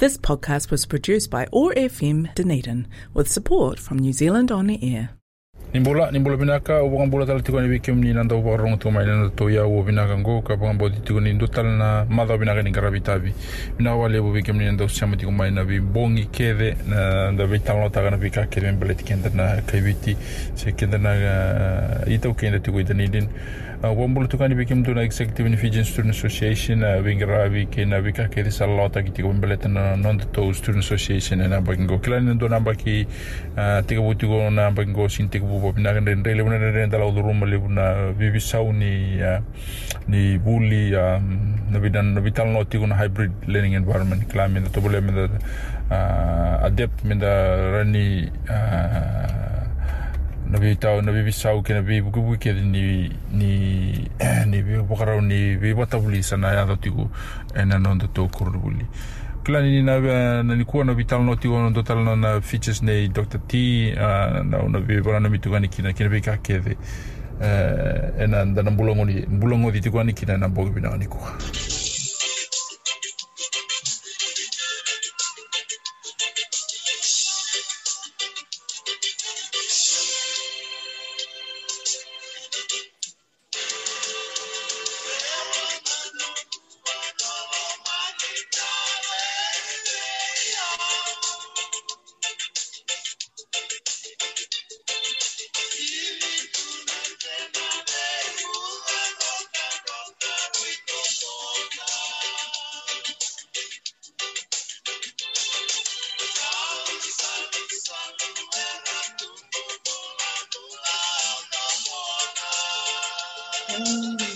This podcast was produced by ORFM Dunedin with support from New Zealand On the Air. Ni bola binaka o bukan bola tala tiko ni bikim nanda o barong tu mai nanda to ya o binaka ngo ka bukan bodi tiko ni dotal na mada binaka ni karabitabi bina wale o bikim ni nanda usia mati kumai na bi bongi kede na nanda bi tamlo taga na bi ka kede ben belet na kaibiti se kenda na eh, ita o kenda tiko ita ni Wambulu tukani bikim tu na Executive Fijian Student Association wingira bi ke na bika ke di ki tiga mbeleta na non to Student Association na bagingo kila ni ndo na baki tiga buti go na bagingo sin tiga bu bobi na rende rele buna rende dala udu buna bibi na bidan na na hybrid learning environment. Kila mi to bole da adept mi da rani na bi tau na bi sau ke na bi buku buku ke ni ni ni bi pokarau ni bi bata buli sana ya tiku ena na non to kur buli kila ni na na ni kuwa na bi tal no tiku no to tal na features nei Dr. T na na bi bora na mitu gani kina kina bi ka ke de e na na bulongo ni bulongo di tiku ani kina na bogi bina ni kuwa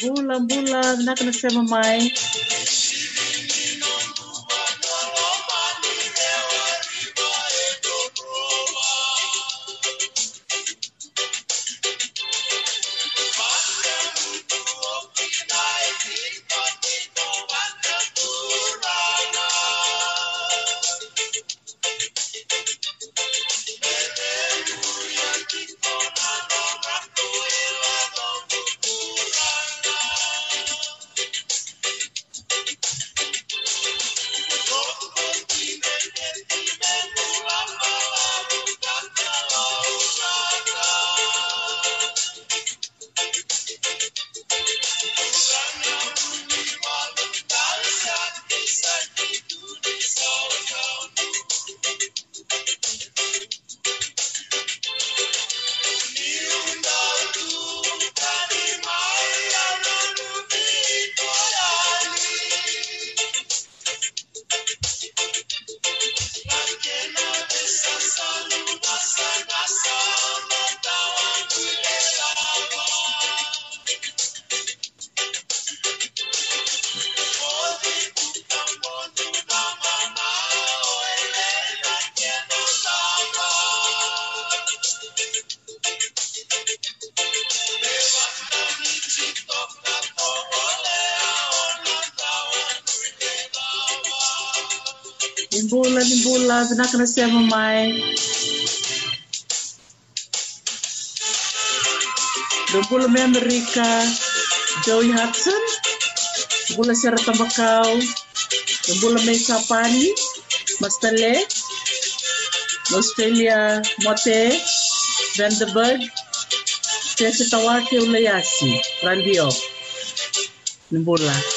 bulan-bulan, going to say my mamay. Nak kena sama mai Bulan me Amerika Joey Hudson Bulan Sierra Tambakau Bulan me Sapani Mastale Australia Mote Vandenberg Tese Tawake Ulayasi Randio Bulan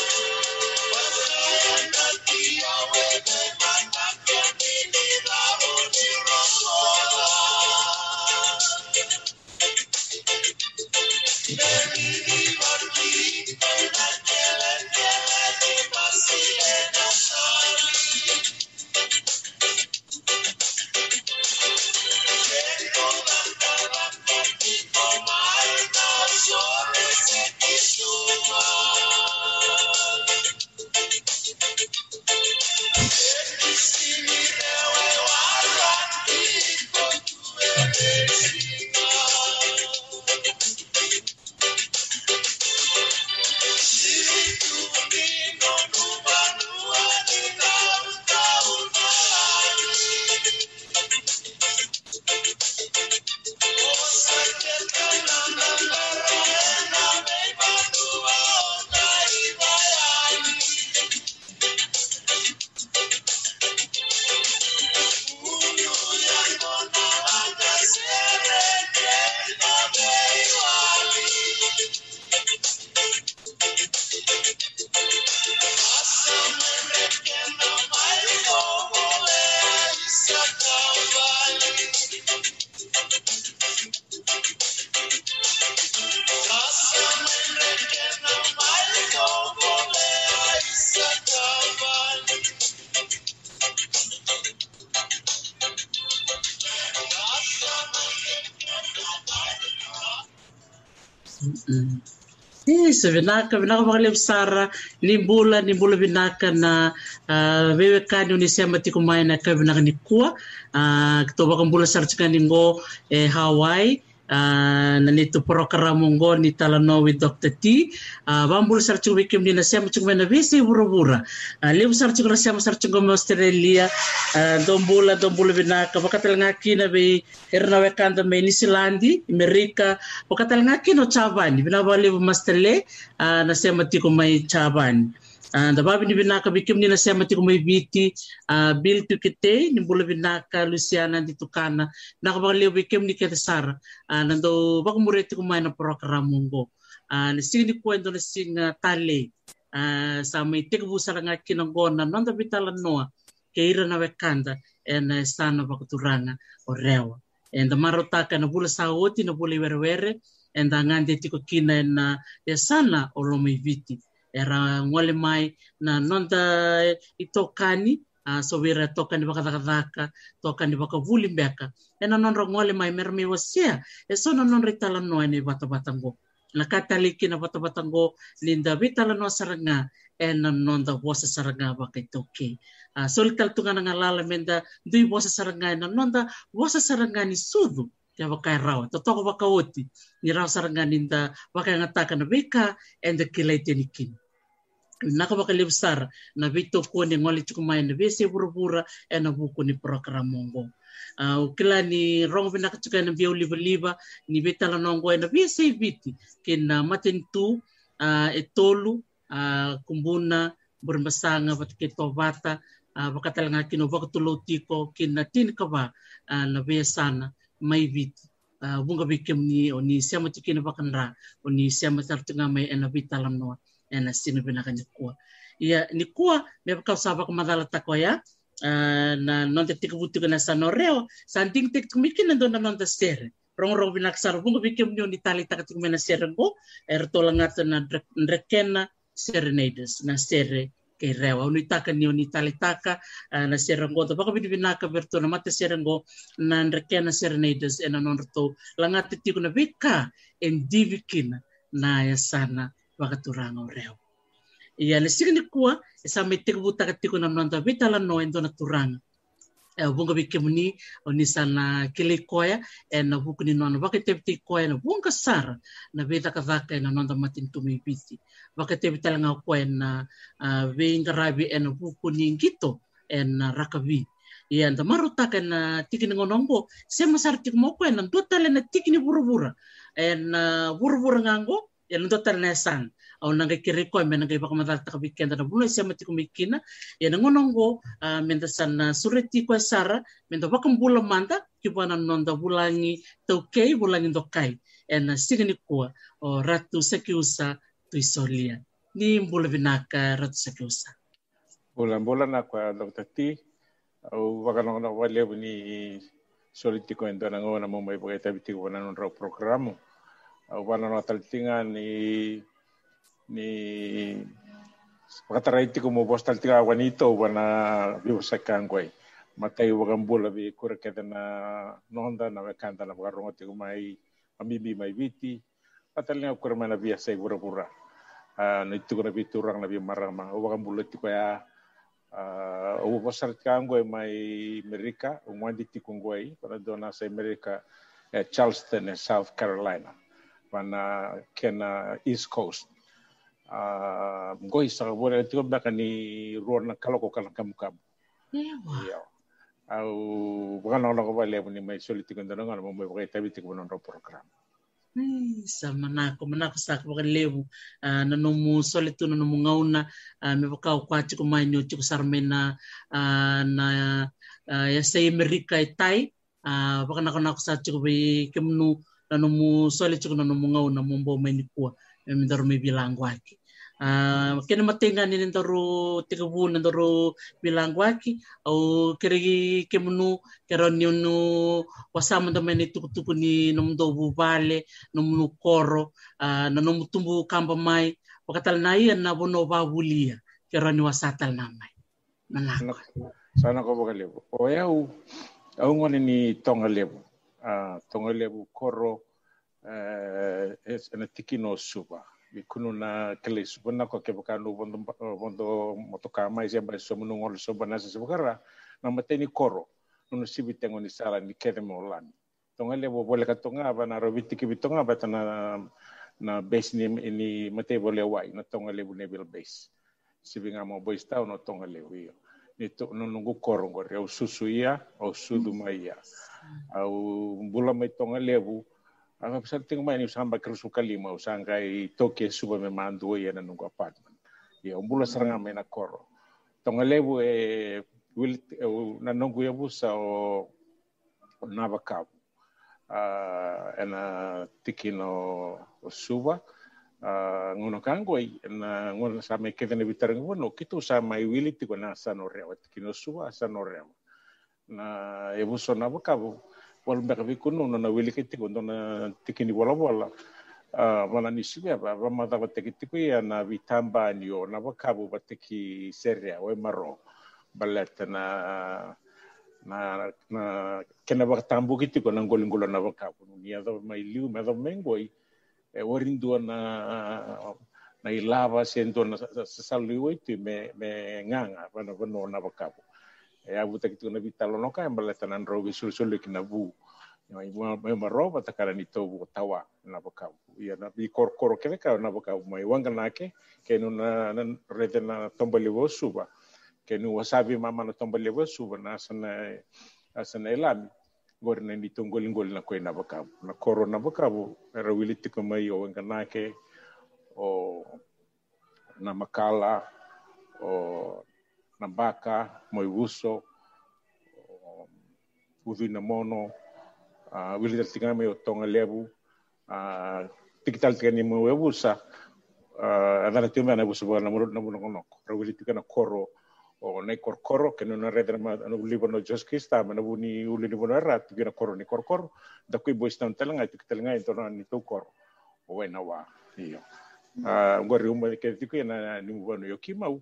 Isa vinaka vinaka vakale visara nimbula nimbula vinaka na uh, vevekani unisema tiko mai na ka vinaka ni kua uh, kito vakambula sarchika ningo eh, Hawaii uh, na nito programa ngo ni talano with Dr. T. Uh, vambula sarchika vikim ni nasema chika na visi vura-vura. Uh, levu sarchika nasema sarchika mo Australia. Uh, dombula dombula vinaka. Vakatalanga kina ve herna wekanda me New Zealand Amerika. Vakatalanga kina chavani. Vinava levu mastele uh, nasema tiko mai chavani Ah, ndaba bini binaka bikimu ninasema tikuma biti uh, bil tukite nimbula binaka luciana nditukana nakabakalio bikimu nikete sara. Uh, nando bakumure tikuma na programu ngo uh, nising ni kwendo na singa tale uh, sa may tikbu saranga kinangona nanda bitala noa keira na wekanda en sana bakuturanga orewa. And marotaka na bula sa oti na bula iwerewere and angande tiko kina na ya sana olomiviti era ngole mai na nonda i tokani uh, so wira tokani baka dhaka tokani baka vuli mbeka. Ena nonra ngole mai mer mi wasia e so na nonra tala no ni bata batango na kataliki na batango linda bitala no saranga ena nonda wasa saranga baka toke uh, so lital tunga nga lala menda dui wasa saranga ena nonda wasa saranga ni sudu ya baka rawa. Totoko baka oti ni rawa saranga ninda baka ngataka na beka and the kilai tenikin naka baka lebsar na vito ko ni ngoli chukumai na bese burubura e na buku ni program mongo uh, ukila ni rong bina kachuka na biau liba liba ni betala nongo e na bese viti kina matin tu uh, kumbuna bermasanga batke tovata uh, bakatalanga kino bakatulo tiko kina tin kaba uh, na besana mai viti uh, bunga bikem ni oni siama tikina bakanra oni siama tartunga mai ena noa ena sino binaka ni kua. Ia ni kua me kau saba ko madala tako ya. Uh, na non te tika butu na sa noreo sa ting tek tumikin na na non te sere. Rong rong binak sar bunga bikim ni ni tali taka tika mena sere go er to langata na rekena serenades na sere ke rewa uni taka ni uni tali taka uh, na sere go to baka bini na mate sere go na serenades ena non to langata tika na bika en divikin na ya sana wakaturanga reo. Ia le sika ni kua, e sa me teka buta ka tiko na mnanta vitala no endo na turanga. E o bunga bike muni, o e na buku ni nona waka te viti koya na bunga sara, na veta ka vaka e na nonda matin tumi biti. Waka te vitala nga koya na uh, veinga rabi e na buku ni ngito, e na rakavi. Ia nda marutaka na tiki ni ngonongo, se masara tiki mo koya na na tiki ni bura-bura. E na bura-bura ngango, ya nunto na san au nanga kiri ko me nanga ibaka madal ta kabikenda na bulo sia mati kumikina ya ngonongo uh, menda san sureti ko sara menda bakam bula manda ki bana nonda bulangi tauke bulangi dokai en signi ko o ratu sekiusa tu isolia ni bula vinaka ratu sekiusa bulan bulan aku dokter ti au bakano na wale ni soliti ko endo na ngona mo mai pakai tabi ti ko na non programo au wana no taltinga ni ni pakatarai tiko mo bos taltinga wanito wana biwa sakan koi matai wakambula bi kura keta na nonda na wekanda na wakarongo tiko mai amibi mai viti patalinga kura mana biasa pura pura na tiko na bitu orang na bi marang ma. Wakambula tiko ya. O bosar kangoi mai Amerika umwandi tiko pada dona sa Amerika Charleston South Carolina pana kena East Coast. Uh, goi sa bora tiko baka ni ruor na kaloko kana kamu kamu. Iya. Au bukan orang ko bale ni mai soli tiko ndana ngana mo mai tabi tiko non program. sa manako manako sa ko lewu uh, na no mu soli tu no mu ngauna uh, me baka ko ati ko mai no tiko sarmena uh, na uh, ya sei Amerika itai uh, baka na ko na ko sa tiko bi kemnu na no mu sole chuko na no mu ngau na mu mbo mai ni kua. E mi daro mi bilango aki. Uh, kena matenga ni ndaro tika bu ndaro bilango aki. Au kere ke munu kero ni unu wasama da mai ni tuku tuku ni no mdo bu vale no mu koro uh, na no tumbu kamba mai. Wakatal na ia na bono ba bulia kero ni wasatal na mai. Manako sana ko bakale o yau au ngone ni tonga lebu tonga lebu koro uh, na tiki no supa i kunu na kele supa na ko ke bakanu bondo bondo motoka mai se ba so munu ngol so bana se bakara na mateni koro no sibi tengo ni sala ni kede mo lani tonga le bo bole ka tonga na bitonga na na base ni ini mate bole wai na base. Sibi nga boys tau no tonga le wi ni to no nungu koro ngore au susu ia sudu au bula mai tonga levu. Anga pesar ting mai ni samba kerusu kalima usanga i toke suba me mandu ia na nungu apartment. Ia umbula saranga mai na koro. Tonga levu e wil na nungu ia busa o nava kavu uh, ena tiki no o suba. Uh, ngono kango ai na ngono sa me kevene bitarang wono kitu sa mai wili tiko na sa no rewa tiki no suba sa no rewa na ebusuana bukabu walumbervikunu nona welikitiku nona tikini walawala wala nisiwe ba bamada bateki tiku ya na vitamba niyo na bakabu bateki seria we maro baleta na na na kena batambu kitiku na ngolingolo na bakabu ni ya mai liu ma mengoi e warindua na na ilava sendo na saliwe tu me me nganga bana bana na bakabu e avu ta kitu na vitalo no ka mbala tanan ro vi sul sul ki na vu no i mo mo ro ba ta kara ni tawa na ba ka ia na bi kor kor ke ka na ba ka mai wanga na ke ke no na na rete na suba. Ke no wasabi mama na tomba le suba na sana asana elami gor na ni tongol ngol na ko na ba ka na koro na ba ka bu era wili tiko mai ke o na makala o Nambaka, Moiguso, Udinamono, um, uh, Wilda Tingame o Tongalebu, uh, Tikital Tingani Moebusa, uh, Adana Tumba na Busu na Muru na Muru Ngono, Rawili Tingana Koro, o na Korkoro, que no na rede na no livro no Jesus Cristo, mas no ni o livro na rat, que Koro ni Korkoro, da kui bois tan telanga, tikitalanga entorno ni to Koro, o wa, iyo. Ah, ngori umba ke tiku na ni mvano yokimau,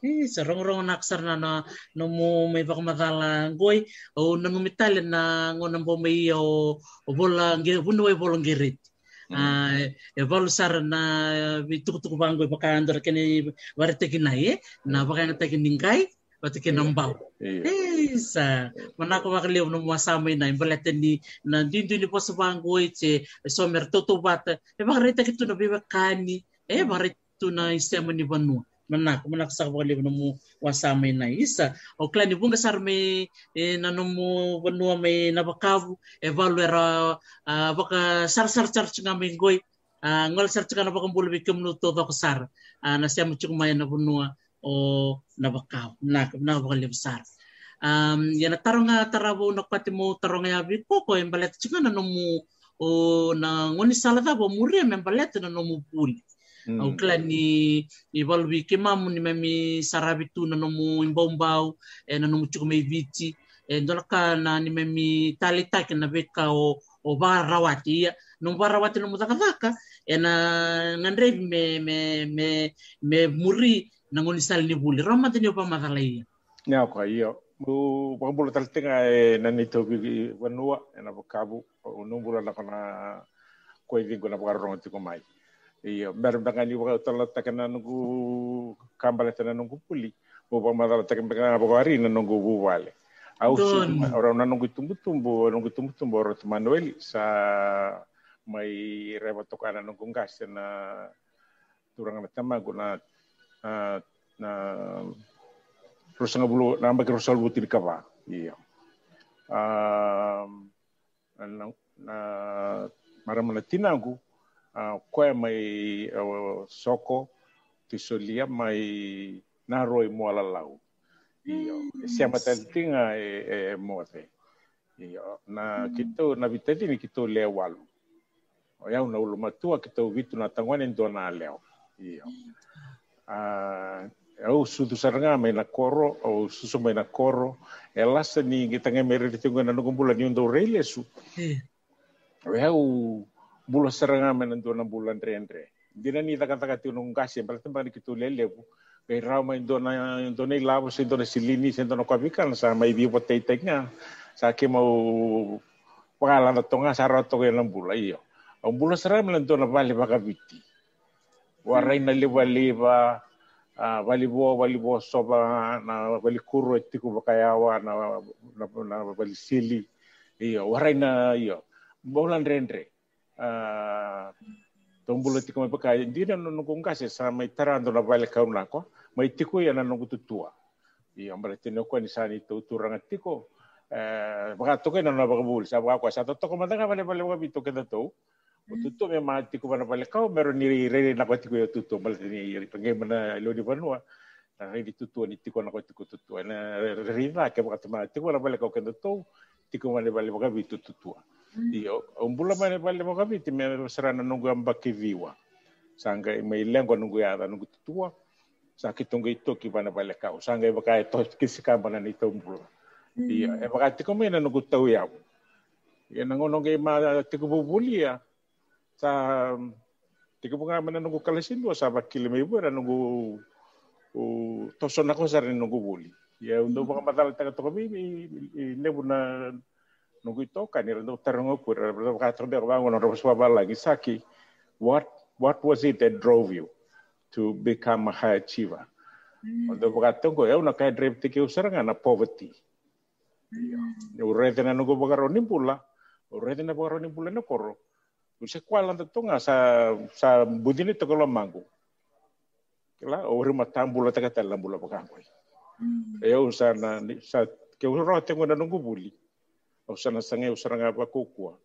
Eh, sarong-rong naksar na na no mo may baka matala goy o nangumitali na ngo nang may o bola ngi buno ay bola ngirit. Ah, e bol sar na bituk-tuk banggoy baka andor kini warite kinai na baka ngata kiningkai pati kinambaw. Eh, sa manako makaliw no masamay na imbalete ni na dindu ni po sa banggoy che somer tutubat. E baka rita kito na bibakani. Eh, baka rito na isema ni banua manak manak sa kabali no mo wasame na isa o klani bunga sar me e nano mo me nabakavu e valera uh, baka sar sar sar nga me goy uh, ngol sar tsinga na bakang bulu bikim no to sar. Na siya mo na bunua o nabakavu nak na bakali besar. Um yana tarong nga tarabo nakpati mo tarong nga bi embalet tsinga na mo o na ngoni salada bo muri membalet na mo puli aukila ni ni walui ke mamu ni mami sarabi tu na nomu imbaumbau e eh, na nomu chuku mei viti eh, e dolaka na ni memi tali take na veka o o varawati ia nomu varawati nomu dakadaka e eh, na ngandrevi me me me me muri na ngoni sali ni vuli. Roma tini o pamadala ia. Nea kwa iyo, mu wakamula talitinga e nani toki wanua e na wakabu, unumbu la na kona kwa idhingu na wakarongo tiko mai. Iya ber bangani wa tala takana nungu kambale tana nungu puli. Bo ba madala takan bangana bo ari na nungu au su ora na nungu tumbu tumbu nungu tumbu tumbu ora manuel sa mai reba tokana nungu gas na turang na tamago na na rusanga bulu namba ke rusal butir kava iya. Um na na maramana tinangu uh, koe mai uh, soko tisolia mai na roi ala lau. Io, e sia matalitinga e, e, e mote. Io, na kito, na vitati ni kito lea walu. O iau na ulu matua kito vitu na tangwane ndo na leo. Io. Uh, au sutu saranga mai na koro au susu mai na koro e lasa ni kita ngai mere te na nukumbula ni ndo reile su au bulu serenga menen dona bulan rendre dina ni taka taka tiunung kasi pala tempa ni kitu lele bu e rau mai dona dona lavo se dona silini se dona kwabikan sa mai bi potei tenga. Sa ke mau pangala na tonga sa roto ke lang bula iyo ang bulu serenga menen dona bali baka biti warai mm. na liwa liwa wali bo wali bo soba na wali kuro e tiku bakayawa e na na, na wali sili. Iyo warai na iyo bolan rendre uh, tombulu tiku mai pakai dina no no kungkase sa mai tarando na vale kauna ko mai tiku ya na no tutua iyo berarti no ko ni sani to turanga tiku eh baka toke na na baka bul sa baka sa to ko mata ka vale vale wa bito ke to. O tutu me ma tiku mana pale kau mero ni re na ko tiku yo tutu mal ni pengen mana lo di vanua na re di tutu ni tiku na ko tiku tutu na re na ke ba tama tiku na pale kau kendo to. Tiku mana pale ba bi tutu Ndio, ombula mane pale mokaviti meserana nungu amba kiviwa. Sanga imeilengo nungu yata nungu tutua. Saki tungu itoki pana pale kau. Sanga ibaka eto kisikamba na nito ombula. Ndio, ibaka mm. eh, tiko mena nungu tau yau. Ya nangono ngai ma tiko bubulia. Ah. Sa tiko bunga mena nungu kalasindu sa bakile meibura nungu o toso na cosa rin nungu buli. Ya undo bunga matala taga toko mi lebu na nunggu ito kan ni ko bangon ro sa lagi saki what what was it that drove you to become a high achiever Untuk pagkatong ko, yaw nakay-drive tiki usara nga na poverty. Urete na nunggu bagaro nimpula, urete na bagaro nimpula na koro. Usa kuala ta tonga sa sa budini to kolo mangu. Kila ori matambula ta kata lambula pakangoi. E usa na sa ke uro tengo na nungu buli. Usa na sange usa nga pa kukua.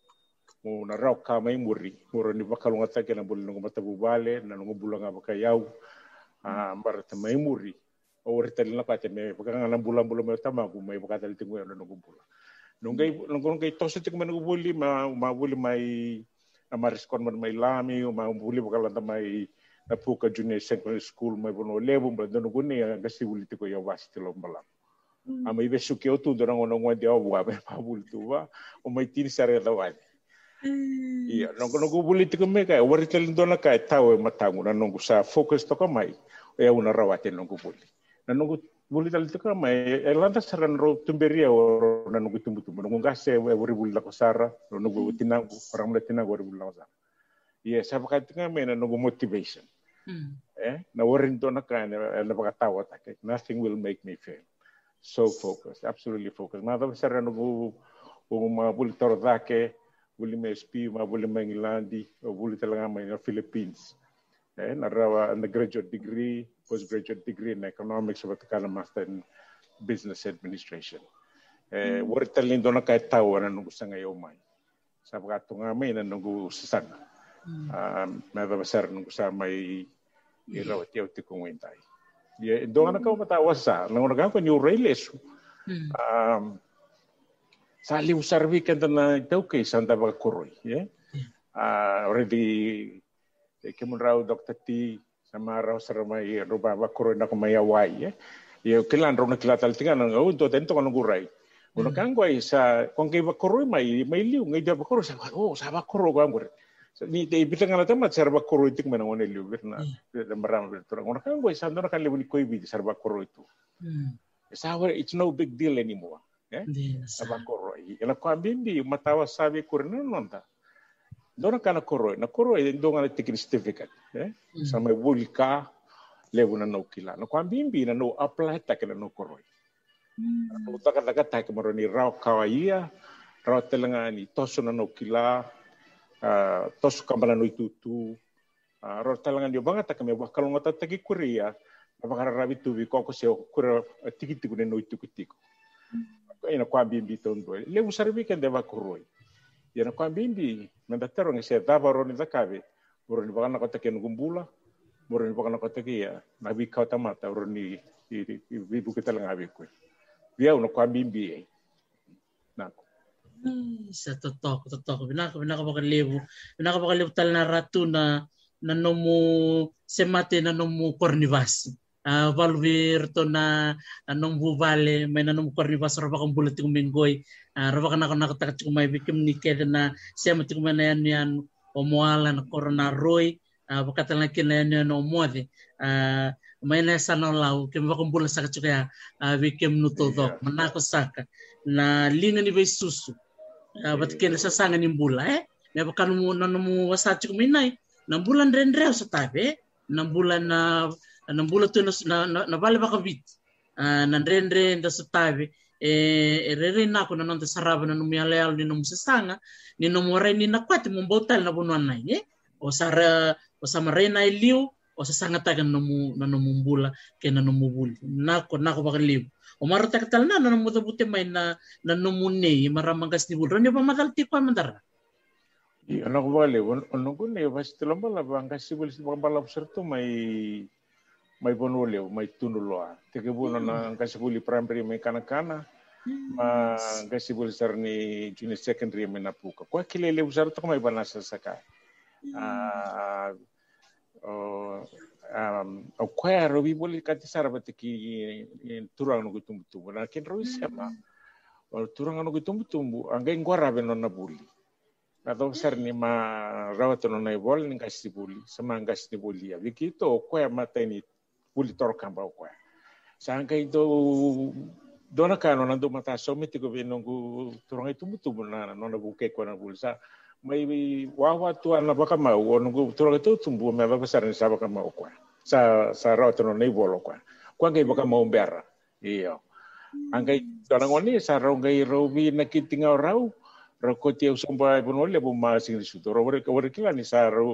Mo na rau ka mai muri. Muro ni bakalunga ta kena buli nungu matabu bale na nungu bula nga bakayau. Ah mbara ta mai muri. Ori tali na kate me pakanga na bula bula me tamagu mai pakata tingu na nungu bula. Nungai tosa tiku nungu buli ma ma buli mai na mariskon man mai lami o mai buli bakala ta mai na puka junior secondary school mai bono lebu ba dono guni ya gasi buli tiko ya malam Mm. amai besuke o tudo não não é de obra mas para bultuva o mai tiri sare da vai ia não não o político mm. me cai o ritel dona cai tau é matango não não sa focus toca mai e é uma rawate não o poli não não buli tali toca mai e é lanta saran ro tumberia e o não não tumbu tumbu não gase é o ribul da cosara não não mm. tinago para mulher tinago o ribul da cosara ia sabe que tinha mena não motivation. Eh na warring dona cai na na pagatawa take. Nothing will make me fail. So focused, absolutely focused. Mga sara no bu mga buli toro dake, buli may SP, mga buli may Ngilandi, o buli talaga may na Philippines. Eh, na rawa na graduate degree, postgraduate degree in economics, o batakala master in business administration. Eh, mm. warin talin do na kahit tawa na nung gusto ngayon may. Sa pagkatunga may na nung sasana. Mm. Um, may babasar nung gusto may ilo tio ti ye doana ka mm. mata wasa ah. langona ka ko new railes mm. um saliu servi kenta na tau ke santa ba kuroi ye mm. a ah, ready eh, ke mun rau dr t sama rau serma ye ruba ba kuroi na ko maya wai ye ye kilan rona kilatal tinga na ngau to tento kono gurai Uno kango ay sa kung kay bakuro may may liu ngay dapat bakuro sa oh sa bakuro ko ang gurai ni te ibita ngana tama sarba koro itu mana ngone liu birna da maram bir turang ona kan boy sandona kan lebu ni koi bi sarba koro itu it's no big deal anymore ya sarba koro ina ko ambindi matawa sabe kurna nonta dona kana koro na koro e do ngana tikin certificate ya sama bulka lebu na no kila na ko ambimbi na no apply ta kana no koro no taka taka ta kamaro ni raw kawaia raw telangani toso na no kila Uh, tos kambala no itutu uh, ro talangan dio banga takame ba kalau ngota tagi kuria apa kara rabi tu bi koko se kura tiki tiku no ituku tiku ko ina kwa bimbi ton do le usarbi kan deva kuroi ina kwa bimbi manda tero ngi se dava ro ni zakabe ro ni banga kota ken gumbula ro ni banga kota ki ya nabi kauta mata ro ni bi bu ketalanga bi ko dia no kwa bimbi sa totok totok. Binaka binaka bakalibu tal na ratu na nanomu semate nanomu kornivasi uh, valvir to na anong buvale may nanong kornivas raba kang bulat yung minggoy. Uh, raba ka na nakatakat yung may bikim ni keda na siya mati kumana yan yan omuala na corona roy. Uh, bakata lang kina yan omuade uh, may na sa lau kim bakang bulat sa uh, bikim nutodok manako saka na linga ni bay susu Ah, bat kena sasangan ni bula eh? Me bakan mu na mu wasachi kuminai na bulan rendre sa tabe na bulan na na bulan tu na ah, eh, eh, na bale bakavit na rendre nda sa tabe e rere na ko na nonte saraba na numi aleal ni num sasanga ni num ore ni na kwati mu botal na bunu anai eh. O sara o sama rena iliu o sasanga tagan na mu na num bula ke na num bul na ko na ko o maratak tal na na muda buti na na numune maramangas ni bulran yo pamadalti ko mandar? I ano ko bale ono ano ko ne bas tulong bala bangkas sibul sibang bala obserto may may bonole may tunuloa teke buno na ang kasibuli primary may kana-kana. Hmm. Ma kasibuli sar ni junior secondary may napuka. Kwa kilele usar to may banasa saka. Hmm. Ah uh, o kwa ro bi buli kati sar bate ki turang no gutum tumbu na ken ro siapa o turang no gutum tumbu angge ngora be non na buli atau besar ni ma rawat no na bol ni kasi buli sama buli ya begitu kwa mata ini puli torkan ba sangka itu dona kano nandu mata somi tiko be nongu turang itu mutu na nona buke kwa na bulsa mai wawa tu ana baka mau nongu turang itu tumbu me ba besar ni sa baka mau kwa. Sa sa rawat no nei bolo kwa. Kwa ngai baka mau bera iyo. Angkai dona ngoni sa ro ngai robi na kitinga rau rako te usomba e bono le bo ma sing su to ro ro kila ni sa ro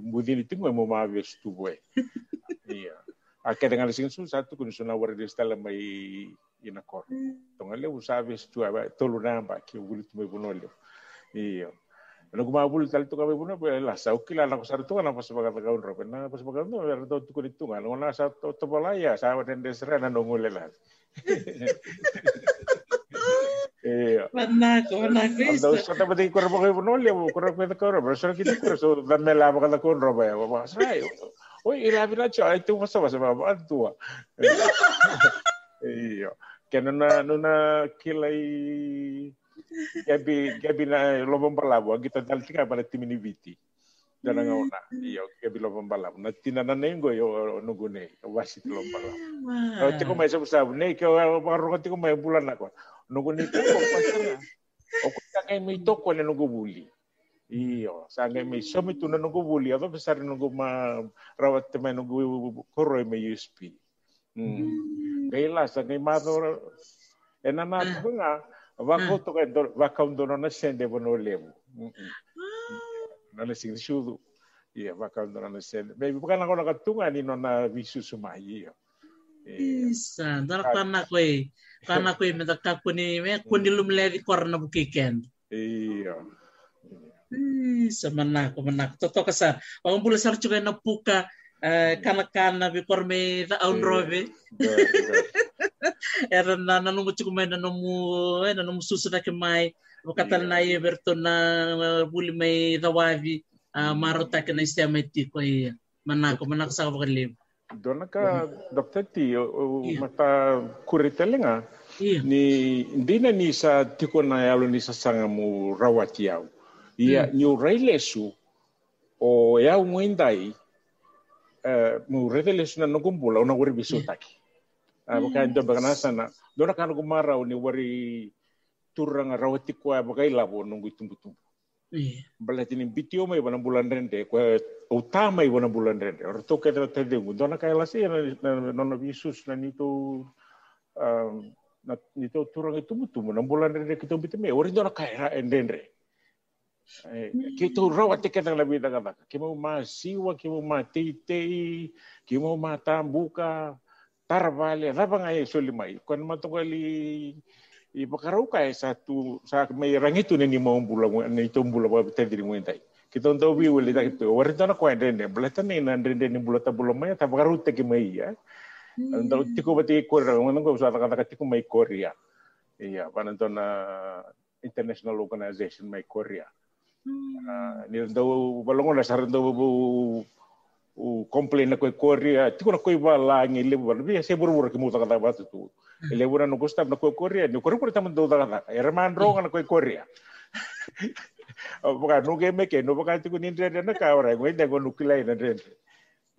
mudili tingo mo ma ve stu boe. Iya ake dengan sing su satu kun suna war de stala mai ina kor to ngale usabe stu aba tolu namba ki buli tume bono le. Iya kumampul tal tukang ibu na la la tu tu sa to to sa na no visst. Då ska gabi gabi na lobong balabo kita dal tika pada timini viti. Dana nga una. Iyo, gabi lobong balabo. Na tinana nengo yo no gune. Wasi lobong balabo. Oh, tiko mai sa sabu ne ke ro tiko mai bulan na ko. nunggu nito ko pasara o ko sangai mi to ko le nunggu buli iyo sangai mi so mi tuna nunggu buli ado besar nunggu ma rawat te mai nunggu koro me USP hmm kaila sangai ma do ena na tunga va ko to ka do va ka ndo na sende bono lebu na le sing shudu iya va ka ndo na sende be bukan na ka tunga ni no na visu suma iyo Isa, dar kana ko eh. Kana ko eh, medaka ko ni me kundi lumledi korna bukiken. Iya. Isa manako manako. Toto kasa. Ang bula sar juga na puka kana kana bi korme ta aun robe. era na na nungo chiku mai na nomu eh, na nomu susu da ke mai o katal na ye na uh, buli mai da wavi a ah, maro ta ke na iste mai ti ko ye eh, manako manako sa ko le dona ka doctor ti o mata kuritelenga ni dina ni sa tiko na yalo ni sa sanga mu rawati yau ia ni o eh, reilesu o yau ngwendai mu reilesu na nokumbula ona wuri bisu taki. Baka ndo baka sana dona kana kumara ni wori turanga rawati kwa baka ilabo nungu tumbu tumbu bala tini bitio mai wana bulan rende kwa utama i wana bulan rende ora to keda te de dona kai la sia na na visus na nito na nito turang itu mutu na bulan rende kita bitime ora dona kai ra endendre kita rawa te keda la vida kata kimo ma siwa kimo ma ma tambuka tarvale raba ngai solimai kon matokali i pakarau kai satu sa mai rangitu ni mau bula ni to bula ba tediri mo entai kita ndo bi wali ta itu wari tana ko ndende blata ni na ndende ni bula ta bula mai ta pakaru te ki mai ya ndo tiko bati ko ra mo ngo sa kata tiko mai korea iya na international organization mai korea ni ndo balongo na sar ndo o complain koe korea tiko na koe wala ngi le wala bi se buru buru ki muta kata batu tu ele bura no gusta na koe korea ni koe koe taman do kata era man ro na koe korea Bukan no game ke no bukan tiko ni ndre na ka ora ngoi da go nukilai na ndre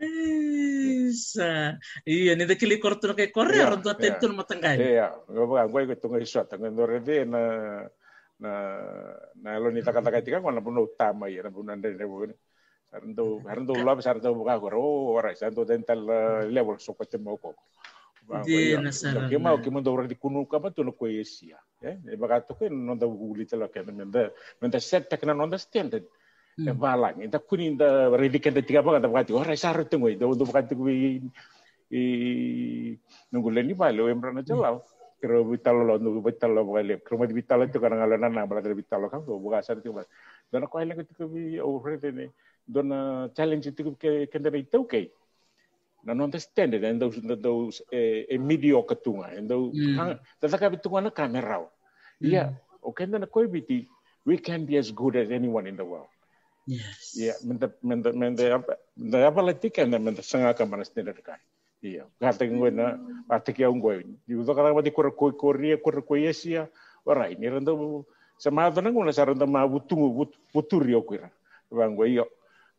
Isa. Iya, ni dakili korto na kay Korea, ron to atento na matanggal. Iya, ngapa ngoi ko tunga iswa tanga ndore de na na na lo ni taka-taka tika ko na tama ya na ndre ndre Oh, ora, sarando dental level so ko temo ko. Di na sarana. Kima o kima do di kunu ka pa tuno ko yesia. Eh, e baka to ko no da uli tela ka menda menda set tak na. E balang, ita kuni da ka da tiga baka da baka ora sarro tengo do do baka ko i i nunggu ni balo embra na jalao. Pero vitalo lo nunggu vitalo le. Kromo di vitalo to kana ngala na bala da vitalo kan do sarro tengo. Dan ko ai lang ko bi over ne dona challenge itu ke ke dari itu ke na non it and those those eh, eh mediocre tunga. And those mm. tataka bitunga na kamera yeah okay na koi biti we can be as good as anyone in the world. Yes. Yeah menda menda menda menda apa lagi kan menda sanga ka manas ne kai. Iya gata ngwe na ate ke ngwe di udo kala mati kor koi koria kor koi esia ora ini rendo sama dona ngona saranda ma butungu buturi okira bangwe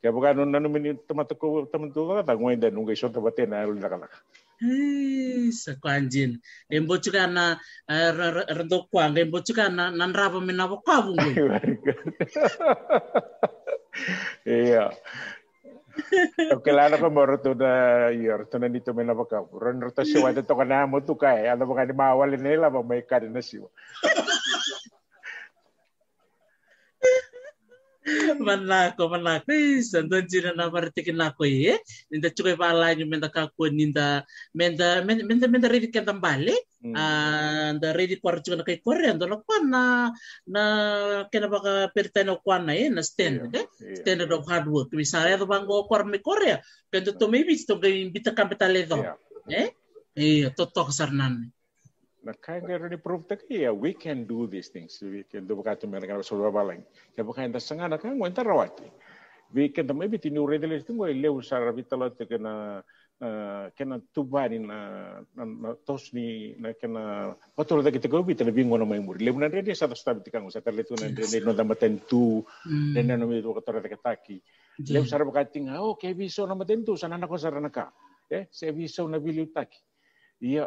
yo Kaya bukan nuna numi teman tuku teman tuku kata ngoi dan nunggu iso tempat na lu nakala. sa kwanjin. Embo chuka na rendo kwanga embo chuka na nanraba mina bo kwabu. Iya. Kilala ko mo rito na yor, ito na dito may nabaka. Ron rito siwa dito ka na mo to kay. Ano ba ka ni mawalin nila ba kari na siwa. Manako manako sando jina na martikin nako ye ninda chukai pala nyu menda kako ninda menda menda menda ready ka tambale nda ready kwar chuka na korre ando na na na kena baka perteno kwa na ye na stand eh? standard of hard work. Misalnya to bango kwar me korea kendo to maybe to ga imbita kampitale do eh? Eh to to sarnan na kaya nga rin i-prove ta kaya? We can do these things. We can do baka tumira ka sa babalang kaya baka hindi sa nga na kaya ngwenta rawati. We can da maybe tinu ready list ngo lew sa rabitala te kana kena tubani na na tos ni na kena patul da kita gobi tele bingo na mai muri lew na ready sa tos tabi tikang sa tele tu na ready no da matentu den na mi do katora de kataki lew sa baka tinga oh ke biso na matentu sana na ko sa ranaka eh se biso na biliu taki. Iya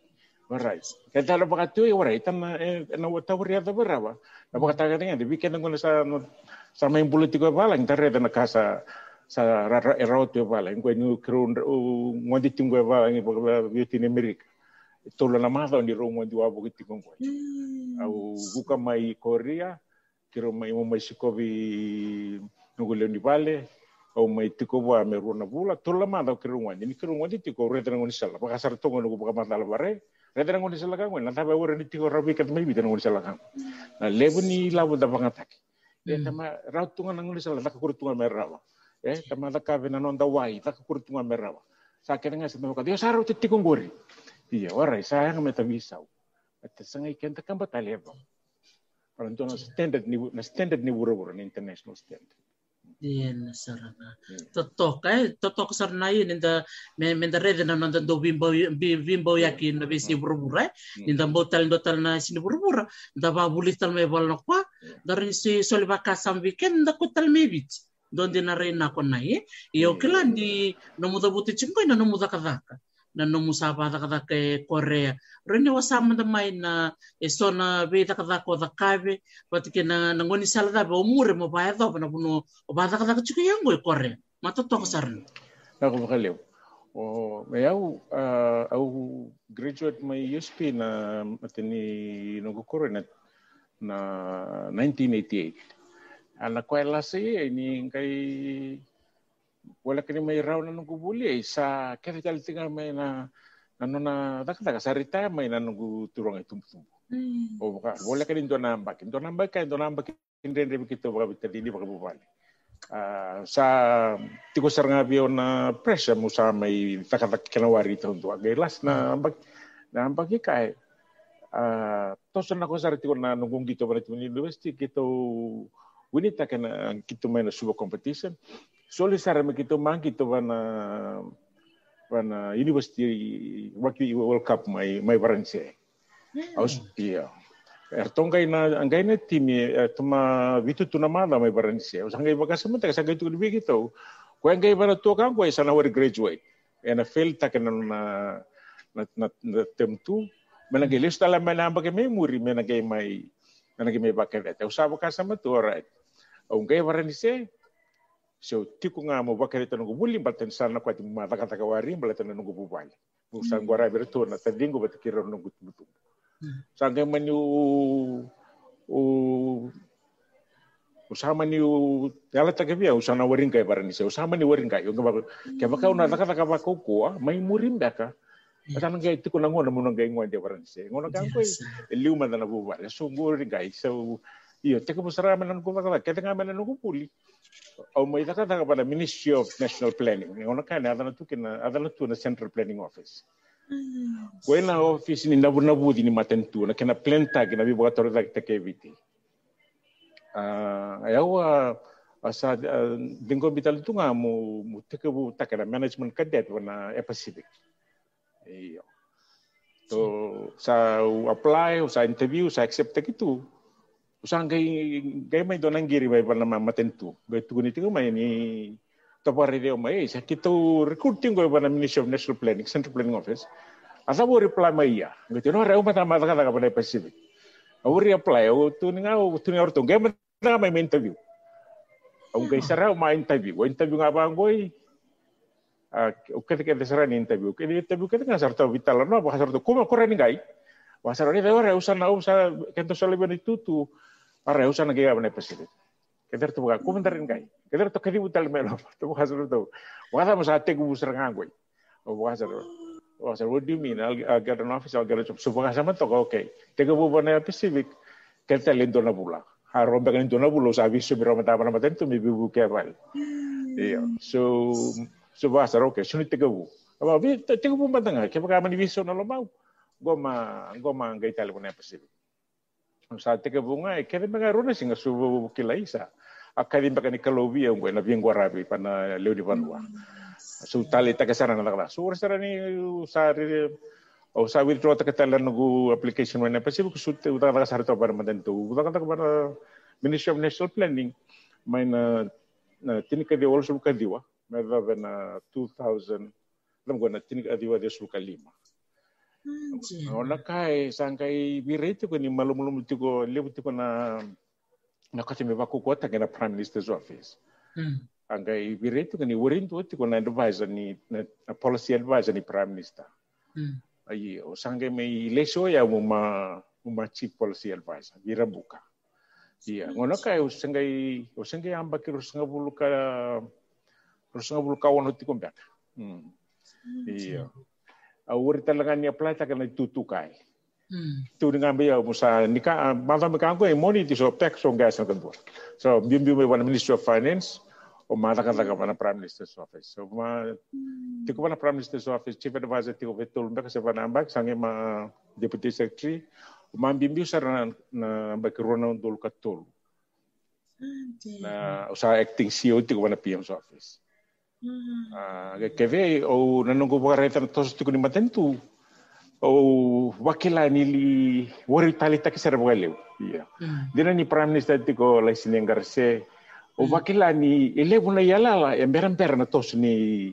berrais kita lo pakat tu iwara itam na wata wuri ata berapa na pakat taga tinga di bikin ngone sa sa main politiko bala ngi tare na kasa sa rara erau tu bala ngi nu krun ngondi tingo bala ngi pakat biuti ni amerika tolo na masa ni ro ngondi wa buki tingo ngoi au buka mai korea kiro mai mo mai sikobi ni bale o mai tiko wa me runa bula tolo na masa kiro ngondi ni kiro ngondi tiko re tanga ngoni sala pakasar tongo ngoni pakama tala bare Reda ngoni sala kang wen nanta bawa ni tiko rabi kat mai bitan ngoni sala kang. Na lebu ni labu da tama rautungan ngoni sala tak kurtungan merawa. Ya tama tak kave na nonda wai tak kurtungan merawa. Sa mga Dios araw titi kong guri. Iya, waray sayang meta bisaw. At sangay kenta kang batalebo. Parang to na standard ni na standard ni wuro-wuro na international standard. Diyan sarana. Hmm. Totoo. Kay totoo sarana yun. In the men the red na nanda do bimbo bimbo yakin na bisi burbura eh. hmm. in the botal botal na sin da ba bulital me balno kwa ah. hmm. darin si solba kasam weekend da kutal me bit donde na rena kona eh. ye yo kelandi no muda buti chingo na no muda kadaka nanomusapata kada ke Korea. Rene wasama da mai na eh, e sona beta kada ko da kabe watike na nangoni salada ba umure mo baya do na puno o bata kada ka chuki yango e Korea. Mata to kasarno. Na ko makaleo. O me au au graduate mai USP na matini nungo Korea na 1988. Ana ko elasi ini kai wala kini may raw na nung kubuli sa kaya tal tinga may na Ano na taka taka sarita mai na nunggu turong itu tumbu. Hmm. Oh baka boleh kan itu nambak, itu nambak kan itu nambak indren rebi kita baka bitar ini baka bupali. Uh, sa tiko sarang abio na pressure mo sa may taka taka kinawari ito untuk agay las na ambak na ambak ikai. Uh, toso na ko sa tiko na nunggung dito ba ito university kito winita kana kito may na suba competition. Soli sarang kito man kito ba na wana university waki world cup mai mai varanse aus iya. Ertong kai na angai na timi tuma vitu tuna mala mai varanse aus angai baka sementa sa gaitu dibi gitu. Ko angai bana to kan ko sana war graduate. Ena fail takena na na na, na tem tu. Mena ge lista la mena baka memori mena ge mai mena ge mai baka vet. Aus baka sama tu alright. Angai varanse seu tikunga mo bakare tan go bulli balten sal ko ti ma daga daga wari balten no go bubali bu sangora bere to na mm. tadingo bat kiro no gut butu sangai mani o o sama ni o ela ta kebia o sana warin kai barani se o sama e. mm. mm. e e ni warin kai ngaba ke baka una daga daga ba ko ko mai murim daka Pasal ngai tikunga ngona mo ngai ngoi de barani se. Ngona kan ko liuma dana bubali so ngori kai so iyo teka busara manan ko baka kete nga manan ko puli au mai taka taka pada Ministry of National Planning. Ngono kan ada na tukina ada na tu na Central Planning Office. Ko na office ni nabu nabu di ni matentu na kena plan tag na bi baka tora tak eviti ah ayawa asa dingo bital tu nga teka bu takana management cadet wana Pacific. Iyo. So sa apply sa interview sa accept itu usang gai mai donang giri bai pana mama tentu. Gai tu tingu mai ni tapare dia mai sa kitu recruiting gai pana Ministry of National Planning Central Planning Office. Asa bo reply mai ya gai no reu mata mata kata kata Pacific. Au reply au tu ni ngau tu ni orto gai mata mai interview. Au gai sarau mai interview. Gai interview ngapa goi o ketika desara ni interview. Ke interview ke tengah sarta vital no ba sarta kuma korani gai Wasara ni dewa reusa na usa kento sole bani tutu Ara usa na gaya bane president. Keder tu buka komentarin kai. Keder tu kedi butal melo. Tu buka suru tu. Wasa masa ate ku busar ngangoi. O buka suru. Wasa what do you mean? I'll, I'll get an office, I'll get a job. So buka sama to okay. Tega bu bane Pacific. Kenta lendo na bula. Ha rombe kan lendo na bula sa aviso biro mata bana maten tu mi bu ke bal. Iya. So so buka suru okay. Suni tega bu. Aba bi tega bu matanga. Ke buka mani viso na lo mau. Goma goma ngai tale bane Pacific sa te bunga e kere mega rona singa su kila isa. A kari mega ni kalobi e ngwe na biengwa rabi pana leo di vanua su tali ta kesara na la su sara ni sa o sa wir trota ke tala nugu application mana pasi bu su te uta ka sara to maden tu uta ka ministry of national planning main na tini ka di wala su ka diwa me va na 2000 lam tini ka diwa de su ka lima ona kai sangka i tiko ni malumulum tiko lebu tiko na na kati me bako kota prime minister's office. Anga i bire tiko ni worin tiko na advisor ni na policy advisor ni prime minister. Ai o sangka mai i ya uma uma chief policy advisor bira buka Iya, ngono kai usengai usengai amba ki rusenga bulu ka rusenga tiko ka wono tikombe. Iya. Uri talaga ni plata kana tutukai. Hmm. Tu dengan bia musa nika mata meka ko e moni ti so tax on gas kan So bim bim wana Ministry of Finance o mata kata ka mana Prime Minister's Office. So ma hmm. ti ko mana Prime Minister's Office chief advisor ti ko betul mbak sa bana mbak sange ma deputy secretary o ma bim bim sar na na mbak rona dol katul. Na usa acting CEO ti ko mana PM's office. Uh, ke ve o nanongo bagareta tos tu ni matentu o wakila ni li wari tali tak ser bgaleu iya dina ni prime minister ti ko la sinen garse o wakila ni ele buna yala la e beran beran tos ni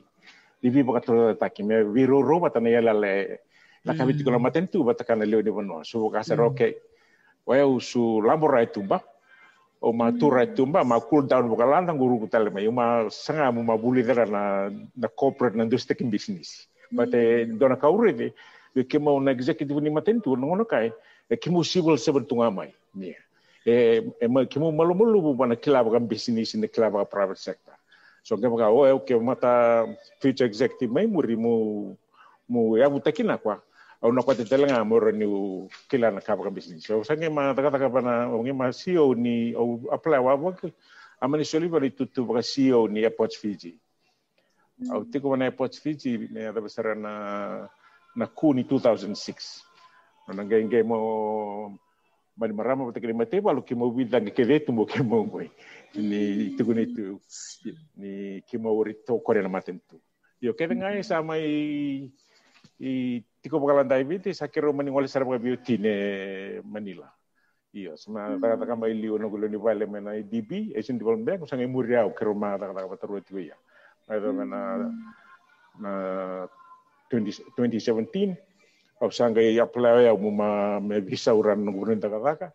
di bi bagato taki me viro ro batana yala le la kabiti ko la matentu batakana leo ni bono so ka ser okay wa su labora tumba o ma tura tumba ma cool down buka lantang guru kutal ma ma sanga mo mabuli dara na na corporate na industry kin business bate dona kaure de de ke mo na executive ni matentu no no kai e ke mo civil servant tunga mai ni e e ma ke mo malu malu bu bana kila ba business ni kila ba private sector. So ke ba o e ke mata future executive mai muri mo mo ya butakina kwa au na kwate telenga moro ni kila na kapa business. So sange ma taka taka pana onge ma CEO ni au apply wa wa amani soliva ni tutu ba CEO ni Airports Fiji. Au tiko na Airports Fiji ni ada besara na na ku ni 2006 na ngenge mo mani marama pata tekele mate balu ki mo bidang ke vetu mo ke mo ngoi ni tuku ni tu ni ki mo ori to kore na matentu yo ke venga sama i i tiko bakalan daibiti sakiro mani ngole sarapa beauty ne Manila Iya, sama taka taka mai liu no gulo ni vale mena DB, Asian Development Bank, usang imuri au kero ma taka taka pataru tiu ya. Mai mena na 2017, au sanga i apply au ma me visa uran no gulo taka taka.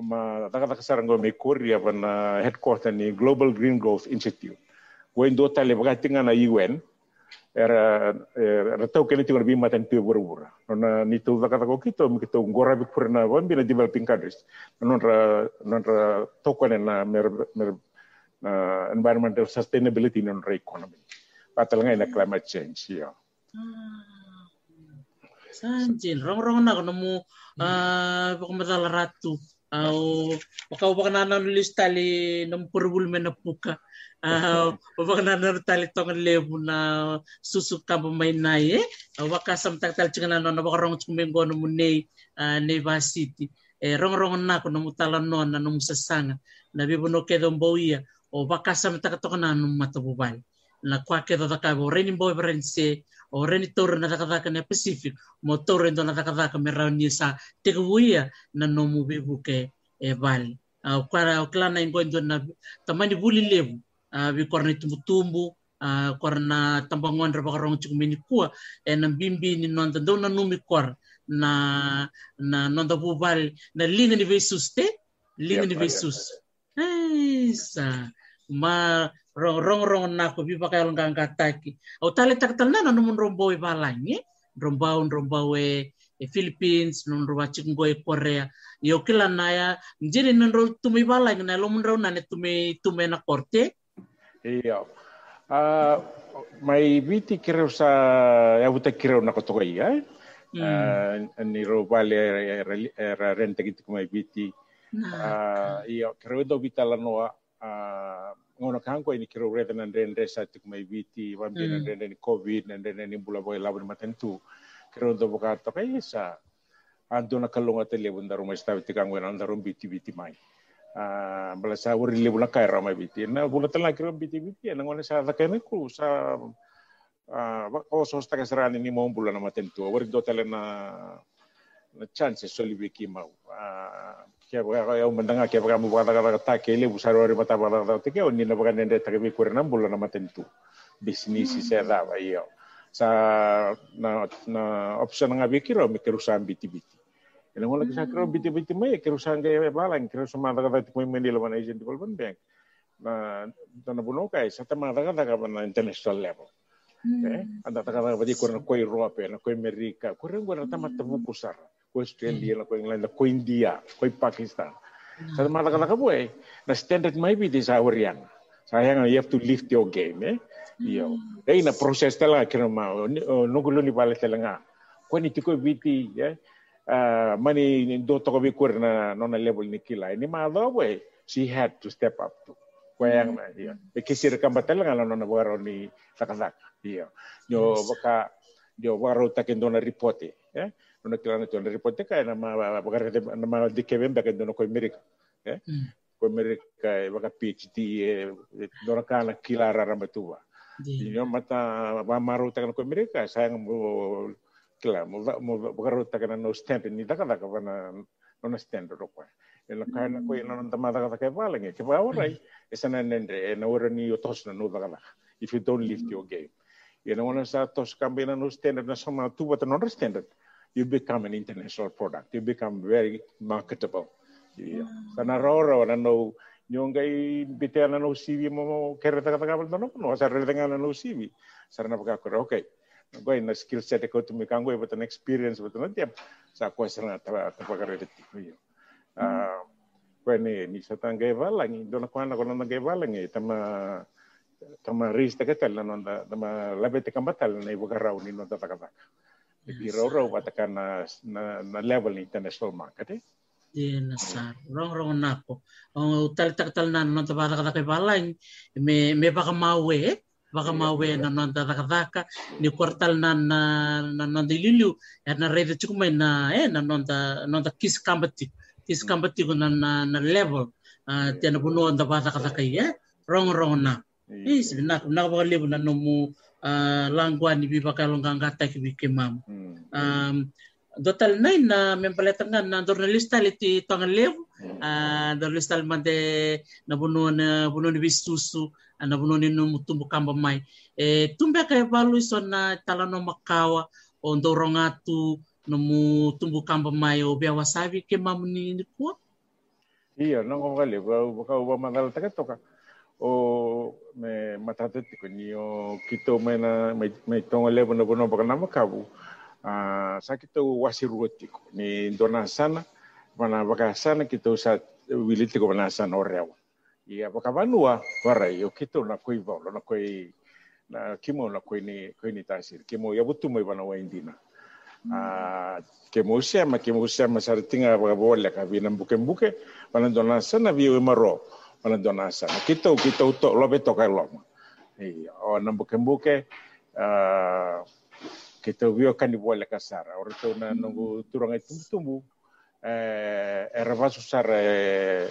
Ma taka taka sarango me kori apa na headquarter ni Global Green Growth Institute. Wen do tale baga tinga na UN, era era tau kene tinga bi matan tu buru-buru. Nona ni tu kata ko kito mi kito ngora bi bi na countries. Non ra non ra tokone na mer mer na environmental sustainability non ra economy. Patal ngai na climate change ya. Sanjin, rong-rong na kono mo ah pakamadala ratu au pakau pakanana nulis tali nom purbul mena wawakanana talitongan lebu na susu kabu mai naye eh? wakasam tak tal cingana nona wakarong cumeng gono munei ah, Neva City. Eh, e rongrong nako na mutala nona na musasanga na bibu no kedo mboia o wakasam tak tokana no matabubal na kwa kedo dakabo reni mboi brense o reni tore na dakadaka ne Pacific. Mo tore ndo na dakadaka me rauni sa tekuia na no mubibu ke e bali. Uh, kwara o klana ingonjo na tamani buli levu a bi korna tumbu a korna tambangon ra bakarong chukmini kuwa e na bimbi ni nonda ndo na numi kwar na na nonda bubal na linga ni vesus te? Linga ni vesus sa. Ma rong rong rong na ko bi pakay lang kataki o tali taktal na no rombo e balangi rombao rombao e e Philippines non ro waching e Korea. Yo kila na ya njiri non ro tumi balangi na lo mun ro na ne tumi tumi na korte Iya. Uh, i viti kireu mm. sa ya buta kireu na kotoka iya. Mm. Uh, ni ro vale era renta gitu mai viti. Uh, iya kireu vita la noa uh, ngono kanko ini kireu reta na renda sa tik mai viti wambi mm. na renda ni covid na renda ni bula boy labu matentu. Kireu do buka toka isa. Andona kalonga tele bunda rumah stavi tikangu na ndarum biti biti mai. bala sa wuri lebu na kaira mai biti na bula tala kira biti biti na ngone sa ta kene ku sa ba ko so sta kasra ni ni mom bula na maten tu wuri do tele na na chance so li biki mau kia ba ya mendanga kia ba mu ba da ta ke lebu sa wuri mata ba da ta ke ni na ba nende ta ke bi kurna bula na maten tu bisnis si sa da ba yo sa na na option nga biki ro mi kerusan biti biti ene ngola kisa kiro biti biti mai kiru sam ga balang kiru sama da kata tikoi mendi mana agent development bank na na buno kai sa tama kata ka na international level eh anda ta kata badi kur na koi rope na koi amerika kur ngora tama temu pusar ko Australia, mm. ko England, ko India, ko Pakistan. Sa mga laka boy, na standard may be di sa Orian. Sayang you have to lift your game, eh? Iyo. Mm. Dahil na process talaga kina ma nugulo ni pala talaga. Ko ni tiko biti, eh? Ah, uh, mani do togo bi kur na non level ni kila ni ma do we she had to step up. To koyang na iyo e kisir kamba talaga na non waro ni sakasak iyo yo baka yo waro takin do na reporte eh no kila na to na reporte kay na ma baka na ma dikeben baka do no koy mirika eh mm. koy mirika e baka phd e eh, eh, do na kana kila raramba tuwa Yo mata va maruta kan koy mirika sayang mo kila mo mo bagara ta kana no stand ni daka daka bana no stand ro ko ela kana ko ina nanta mata ka ka valenga ke ba orai esana nendre na ora ni otos na no daka if you don't lift your game you know when sa tos kambina no standard na sama tu but no standard you become an international product. You become very marketable. Yeah. Sana roro na no nyongai bitea na no CV mo kere taka taka no no sa re tenga na no CV. Sana paka ko okay. Go na skill set ko tu mi kango but an experience no tiap sa ko sana ta ta paka re ti. Ah ko ni ni sa tanga valang do na kwana ko na ngai valang e tama tama ris te ketel na nonda tama labe te kambatal na ibu garau ni nonda takataka Jadi rau-rau patakan na, na, na level ni international market eh. Iya nasar, rong rong nako. Oh, tal tak tal na non tabata kata kay balay. Me me baka mawe, eh? Baka mawe na non tabata kata ni kwartal na na na non dililu. Ya na rede chukumay na eh na non ta non ta kis kambati. Kis kambati ko na na, na level. Tiyan na puno ang tabata kata kay eh. Rong rong na. Eh, sabi na na baka libo na no mo uh, langguan ni bibakalong kangkata kibikimam. Hmm. Um, dotal nai na mempaletangan na jurnalista liti tangan lew uh, jurnalista man de na buno na buno ni bistusu na buno ni no mutumbu kamba mai e tumbe kay balu so na talano makawa o ndorongatu no mutumbu kamba mai o bia wasabi ke mamuni ni ko Iya, nang ko kali ba ba ba mangal ta toka. O me matatu ko ni o kito me na me tonga levo na bono ba na makabu. Ah, sa kita wasiru tiko ni dona sana mana baka sana kita usa wiliti ko bana sana Avocavanua warai o kito na koe vau na koe na kimo na koe ni koe ni tasir kimo ia butu mai wana wain dina. Mm. A ke mo sia ma ke mo sia ma sar tinga ba bola ka bina buke buke wana dona sana vi o maro wana dona sana. Kito kito to lo beto ka lo e o na buke buke a kito vi o kan bola ka sara o to na no turanga tumbu eh era vaso sara eh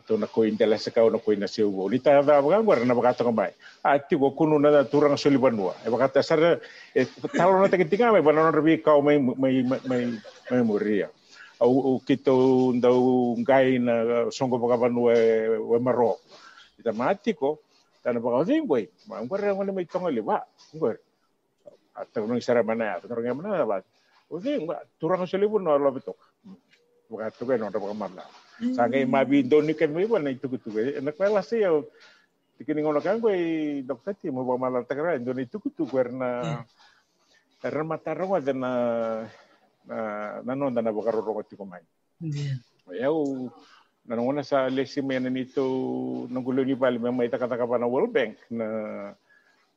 tona ko inda la no ko ina se wo lita da baga ngora na a ti go kunu na turang soli banua e baga tasar talo na tagi tinga mai kau mai mai mai mai muria o o kito ndau ngai na songo baga banua e marro ita matiko tana baga zing boy ma ngora ngona mai tonga le ba ngora atau nung sara mana atau o soli lo Sangai mabi Indoni kan mai bukan itu gitu. Enak lah sih ya. Tikin ngono kan gue dokter ti mau malah tegara Indoni itu gitu karena karena mata rawa dan na na roro ti ko mai. Ya u nanongona sa lesi mena nito nanggulo ni bali may kata-kata pa na World Bank na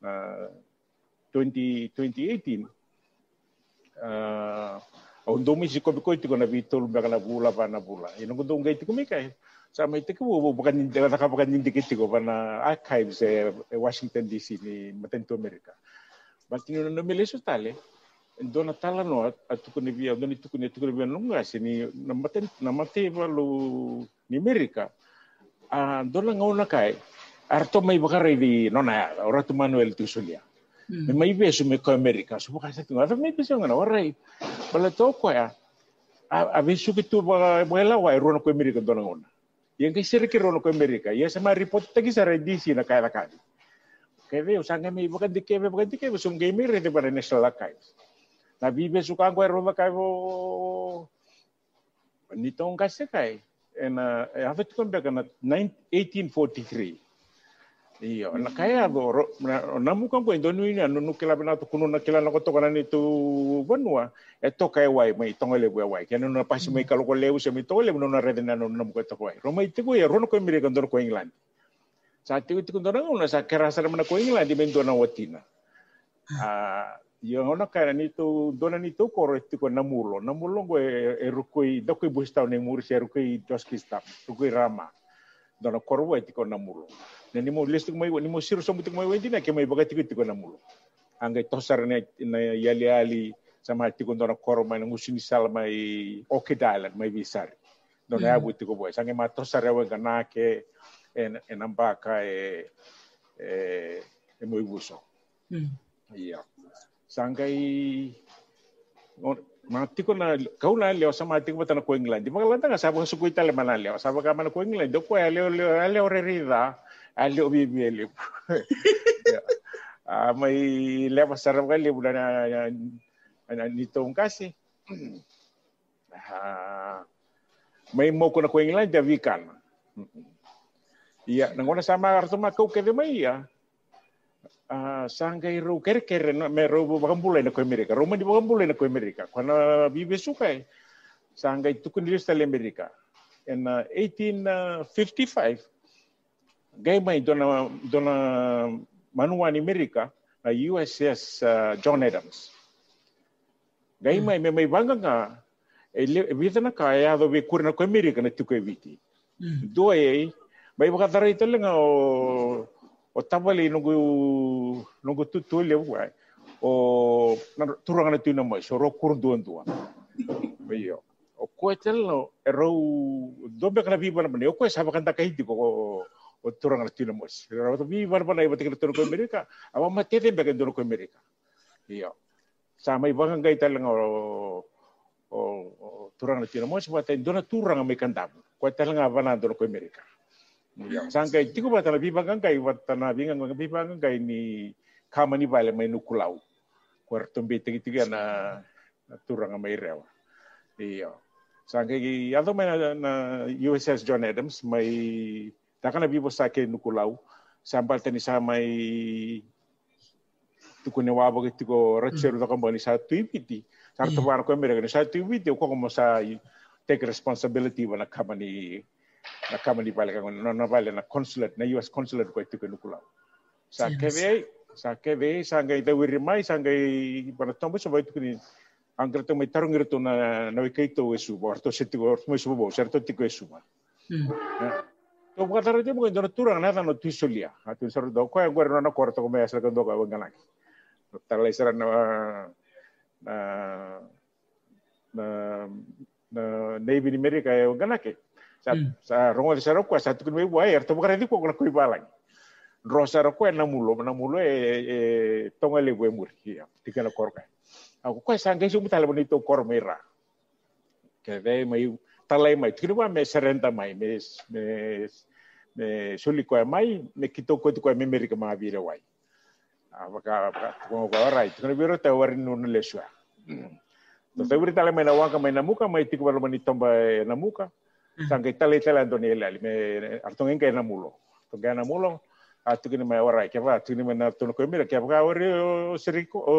na 20 2018 uh, o ndomi si kobi koiti kona vitol baka na bula. Pa na bula ino ko dong gaiti kumika sa mai te ko bukan ni da ka bukan ni dikiti ko na archives e Washington DC ni matento America but no no mele so tale dona tala no atu ko ni via doni tu ko ni tu ko via no ngasi ni na maten na mate valu ni America a dona ngona kai arto mai bakare di nona ora tu Manuel tu solia Mm. Mai vesu me ko Amerika, so ka sa tinga, me pese ngana warai. Pala to ko ya. A, a vesu ke tu ba buela wa rona ko Amerika dona ona. Yang ke sir ke rona ko Amerika, ya sama report ta ki sa redisi na kaya ka. Ke ve usanga me bukan dikeve bukan dikeve sum ke mire de para nesa la kai. Na vive su kan ko rona kai vo Nitong kasi kai. And uh, I have to come back in 1843. Iya, na kaya do na mukan ko indonu ini anu nukila bena to kuno na kila na ko to kana ni tu banua e to kai wai mai to ngale bua wai. Kanu na pas mai kalau ko leu se mi to le no na rede na no na ko to wai roma itu ko rono ko mi re kandor ko england. Sa ti ti kandor na sa kera sa na ko england di na? Watina ah yo ona ni dona ni tu ko ti ko namulo. Namulo ko e rukoi do ko busta ne mur se doskista rama dona korwa tiko namulo. Na nimo list ko mai nimo sir so mutik mai wendi na ke mai bagati tiko namulo. Anga tosar na na yali ali sama tiko dona korwa na ngusini sal mai okidalan mai visar dona mm. abu tiko boy sange ma tosar we kana ke en en ambaka e e e muy buso. Mm. yeah sangai mati ko na kau na leo sama mati ko tana kuing landi maka lanta nga sabo sukui tale mana leo sabo ka mana kuing landi ko leo leo leo rerida leo bibi leo ah may leo sarap kali bulan na na nitong kasi. Ah, may mo ko na kuing landi vikan iya nangona sama kartu makau kede may iya Ah, uh, sangai rau kere kere na me rau bakambulai na koe Amerika. Rau mani bakambulai na koe Amerika. Kwana bibe sukai. Sangai tukun diri stale Amerika. In uh, ah, 1855, gai mai dona, dona manuan Amerika na USS uh, ah, John Adams. Gai mai mm. me mai banga nga e vita na kaya ado be kura na koe Amerika na tuku e viti. Dua e mai bakadarai talenga o o tawali nungu nungu tutu le wa o turanga na tuna mo so ro kurdu ndua yo o ko tel no ro dobe kana bi bana o ko sa ba kanta kai ko o turanga na tuna mo. Ro to bi bana bana ba tikra tuna ko amerika. Ama matete be kan ko amerika. Yo sa mai ba kan kai o o turanga na tuna mo. Sa ba tel dona turanga me kanta ko tel nga bana ko amerika. Ya, sangkai tiku bata na biba ngai bata na binga ngai biba ngai ni kama ni vale mai nukulau. Kuar tumbi tigi tigi na turanga mai rewa. Iya. Sangkai ado mai na, USS John Adams mai takana bibo sake nukulau. Sambal tani sa mai tuku ne wabo ke tiko ratseru da kambani sa tuipiti. Sarto bar ko mere ne sa tuipiti ko ko sa take responsibility wana kama ni na kama ni pale kango no no na consulate na US consulate ko itu kenukula sa keve sa keve sa ngai te wiri mai sa ngai tombo so ni angker to mai tarung na na esu bo to setu go mo su bo certo tiko esu ma to buka taro te mo ndo turang na no tisolia atu do ko ngor no na korto ko asal ko do ka isara na na na na Navy ni Amerika e rongol sero ko sa tukun wei di ko balang na mulo na mulo e mur korka aku ko sa ngai sumu bonito kor mera ke mai mai me serenta mai me me me suli ko mai me kito ko me meri ka ma vire wai ko ko rai biro te wari nun mm. Entonces, me lo manito, mena muca. Sangkai tali tali antoni elali me artong engkai na mulo. To gana mulo atu kini mai orai ke va tuni me na tono ko mira. Ke va ori o seriko o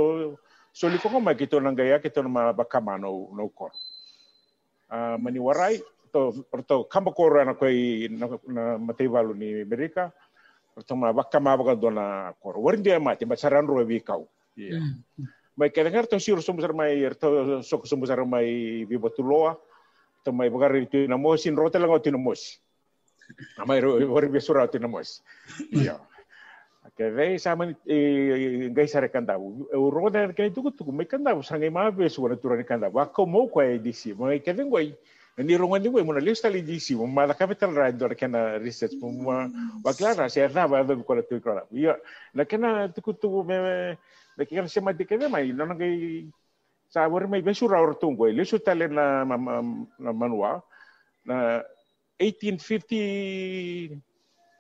soli ko ma kito na gaya kito na bakama no no ko a mani warai to to kamba ko na ko na matei valu ni amerika to ma bakama ba dona ko wori dia mati ba saran ro vi kau mai ke dengar to sir sumbusar mai to sok sumbusar mai vi botuloa tamai bagari tu na mosin rota lang tu na mos amai ro besura tu na mos ya ke ve sama ngai sare kanda u roda ke tu tu me kanda sangai ma be su na turani kanda wa ko mo ko edisi mo ke den goi ni rongan di goi mo na lista li disi mo ma la capital right dor kana research mo wa clara se na ba do ko tu ko ya na kana tu tu me me ke se ma de ke mai no ngai sa wari mai besu ra ortungo le su tale na na manua. Na 1850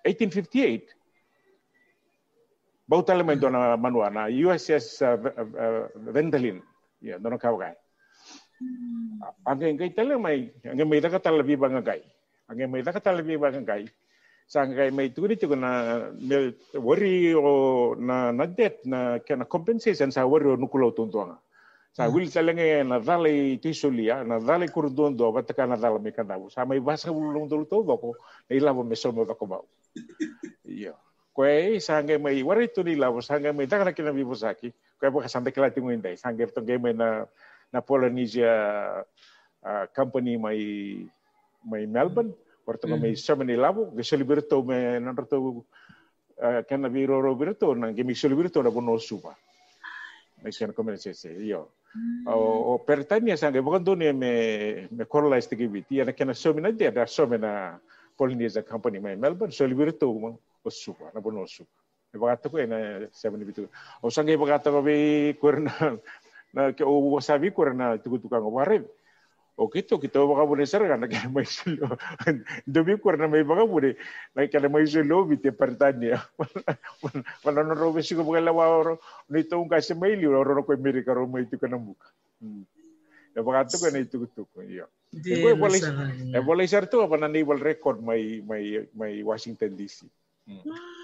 1858 bau tale mai dona manua na USS uh, uh, Vendalin ya dona kawai ange ngai tale mai ange mai da kata lebih bang ngai ange mai da kata lebih bang ngai sangai mai tu ni tu na wari o na na det na kana compensation sa wari o nukulo tuntuanga sa wil talenge na dale tisulia na dale kurdondo bataka na dale me kanabu sa mai basa ulung dulu to bako na ilabo me somo bako ba iya kwe sange mai wari tu ni labo sange mai takana kina bibo saki. Kwe baka sante kala tingu indai. Sange to game na na Polynesia uh, company mai mai Melbourne. Porto mm. mai semeni labo ge celebrito me na roto uh, kana biro ro birto na ge mi celebrito na bono mai kana komense se. Iyo o, Peritania sange bukan tu ni me me korla este kibiti ana kena so mina dia da so mina Polynesia company mai Melbourne so libir tu mo o supa na bono supa e bagata ko na seven bitu o sange bagata ko be kurna na ke o wasabi kurna tu tu kang Okito, kita baka muna sir, nagkala may sulo. Dumi ko na may baka muna, nagkala may sulo, biti partanya. Wala na robe siya mga lawa, nito ang kasi may liyo, oro na ko may rika roma ito ka ng muka. Hmm. Napakato ka eh, eh, na ito ko. Hindi, wala sir to, apa na naval record may, may, may Washington DC. Hmm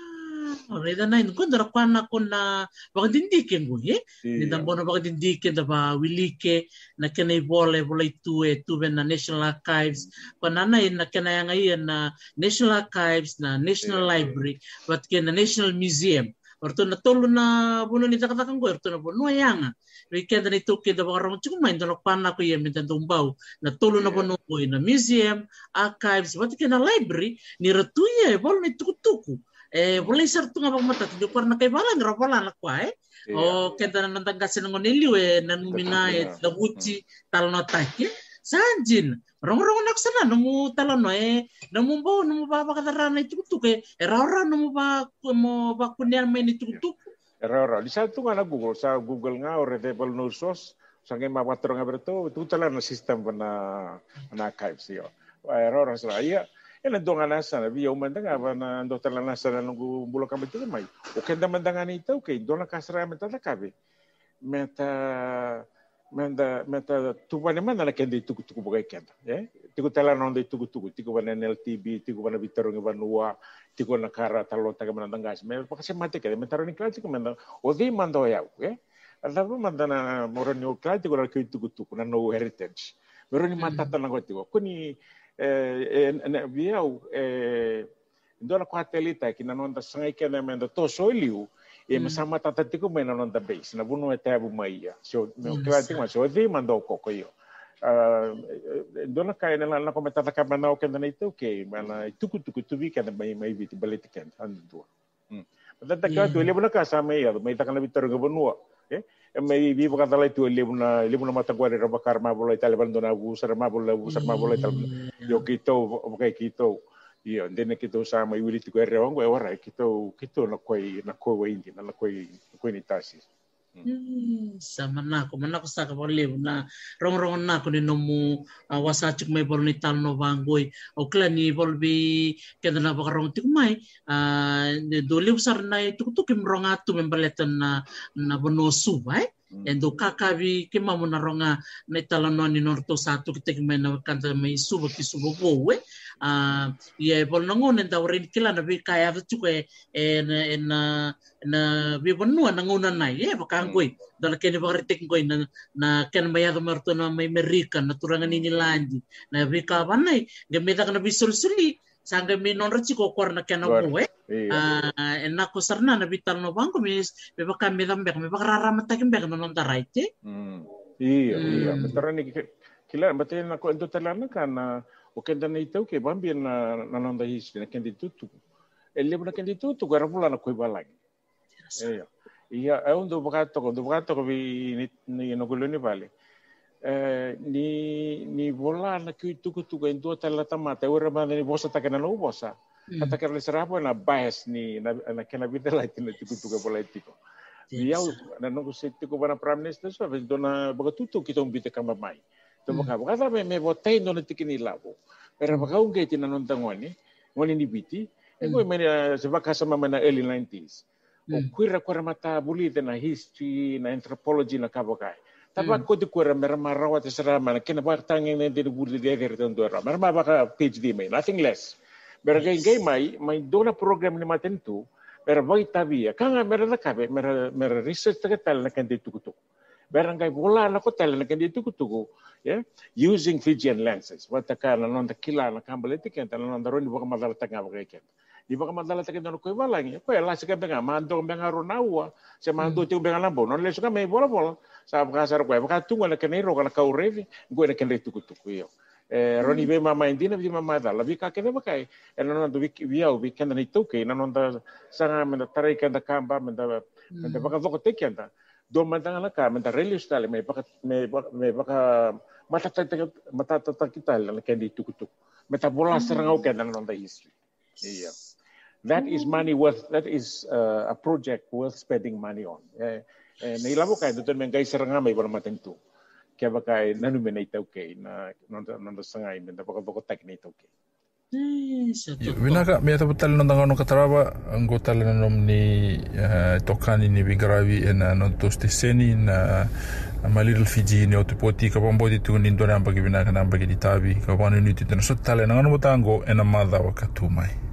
reda na in kun dara kwana kun na wakadindike ngui ni da bona wakadindike da ba wilike na kenai bole bole tue tuve na National Archives. Mm. Panana in na kenai ngai na National Archives na National Library wat ken na National Museum. Orto na tolo na buno ni taka takang goer na buno yanga. Weekend ni toke da barang cukup main dono pana ko yem dan dombau na tolo na buno na museum, archives, wat na library ni ratuya e bol ni tukutuku. Eh boleh sartu nga bang mata? Tujuh parna kay bala ngra pala na kwa eh o kenta na nantang kasi ng niliw eh nan mina eh dabuchi talo na take sanjin rong rong nak sana namu talo no eh. Namu bawa namu ba ba katara na itu tu ke era ora namu ba mo ba kunyan main itu tu era ora di satu nga na Google sa Google nga o redable news source sange mapatro nga berto tu tala na sistem na na archives yo era ora sa iya ela donga nasa na via umandanga na ndo tala nasa na nungu bulo kama tu mai o kenda mandanga ni tau ke dona kasra meta ta kabe meta menda meta tu bane manda na kenda tuku tuku bugai kenda eh? Tiku tala non de tuku tuku tiku bane NLTB tiku bane bitarungi banua tiku na kara talo taga mana dangas me pakase mate ke meta roni klati ko menda o di mando ya eh? Ala manda na moroni o klati ko na tuku tuku na no heritage. Meroni matata na gotiko kuni eh, eh, viau eh, ndona kwa telita kina nonda sangai kena menda to soiliu e masama tata tiku mena nonda base na bunu e tabu maia so no kla tiku ma so di mando koko yo ndona kai na na kometa ta kama na o kenda na itu ke mana tuku tuku tuvi kana mai mai viti baleti ken andu Tata ka tu lebu na ka sa mai ya mai ta kana bitar ga bunua eh mai vi vaga da laitu le una le una mata guare roba karma bola itale bandona gu sarma bola gu sarma bola tal yo kito o kai kito io ndene kito sa mai wili tu guerre ongo e ora kito kito na coi na koi indi na koi coi ni tasis Hmm, sama na ko mana ko sa ka lebu na rong rong na ko ni nomu uh, wasa chuk mai bol ni tal no bangoy o kla ni bol bi keda na baka rong tik mai uh, do lebu sar na tuk tuk kim rong atu membaletan na na bono su bai Endo kakabi ke mamu na ronga na itala no ni norto satu kita kimai na kanta mai suba ki suba bowe uh, ia bol na ngon enda orin kila na tu ke e na e na na bonua na ngona nai e baka ngoi. Dala kene ngoi na na ken maya do marto na mai merika na turangan ini landi. Na bi ka banai gemeta kana bi sul-suli sangga mi non reci ko korna kena kowe uh, en ko sarna na bital no bangko mis be baka mi dambe mi baka rara mata kimbe no non taraite iya iya. Betara ni kila betul na ko ento talana kana o kenda na itau ke bambi na na non da his na kendi tutu. Ele na kendi tutu gara pula na koi balang iya. Iya é um do baka to do baka to bi ni ni no ni vale ni ni bola na ki tuku tuku en dua tala tamata. Ora ma ni bosa ta kana no bosa. Kata kana serapo na bias ni na na kana bita la tina tuku tuku bola etiko dia na no se tuku bana prime minister so ves dona baga tutu kita um bita kama mai. To baka baka ta me votai no tikini labo. Pero baka un ke tina non tangoni ngoni ni biti. E ko me se baka sama mana early 90s o kuira kuira mata buli na history na anthropology na kabakai Tapi ko di kuara mera marawa te sera mana ne de budi de de ton dora. Mera ma baka PhD mai, nothing less. Mera gay gay mai mai dona program ni maten tu. Mera bai tabia. Kanga mera na kabe mera mera research ta tal na kan de tuku tuku. Mera gay bola na ko tal na de tuku tuku. Yeah, using Fijian lenses. Wata ka na non da kila na kambale te kenta na non da roni baka. Di baka madala ta kenta no ko balang. Ko la se ka benga mando benga ronawa. Se mando te benga lambo. Non le so ka me bola bola sa kasar ko baka tunga na kenero kana ka urevi ngo na kenre tuku tuku yo eh roni be mama indina bi mama da la bi ka kene baka e na no bi bi au bi kenda ni tuke na no da sanga me da tarai kenda kamba me da me da baka voko te kenda do ma da na ka me da reli stale me baka me me baka mata ta mata ta kita na kendi tuku tuku me ta bola serang au kenda no da history. Iya that is money worth that is uh, a project worth spending money on eh, eh, na ilamo kay doon men guys seranga may para matentu kia waka e nanu me nei tau kei na nonda nonda sanga i me na waka waka tak nei tau kei. Vinaka, mea tapu tala nonda ngano katarawa, ngo tala na nom ni tokani ni Vigaravi e na non toste seni na ma little Fiji ni o te poti ka pamboti tu ni ndore ambaki vinaka na ambaki di tabi ka wanu ni titana so tala na ngano motango e na madha wa katumai.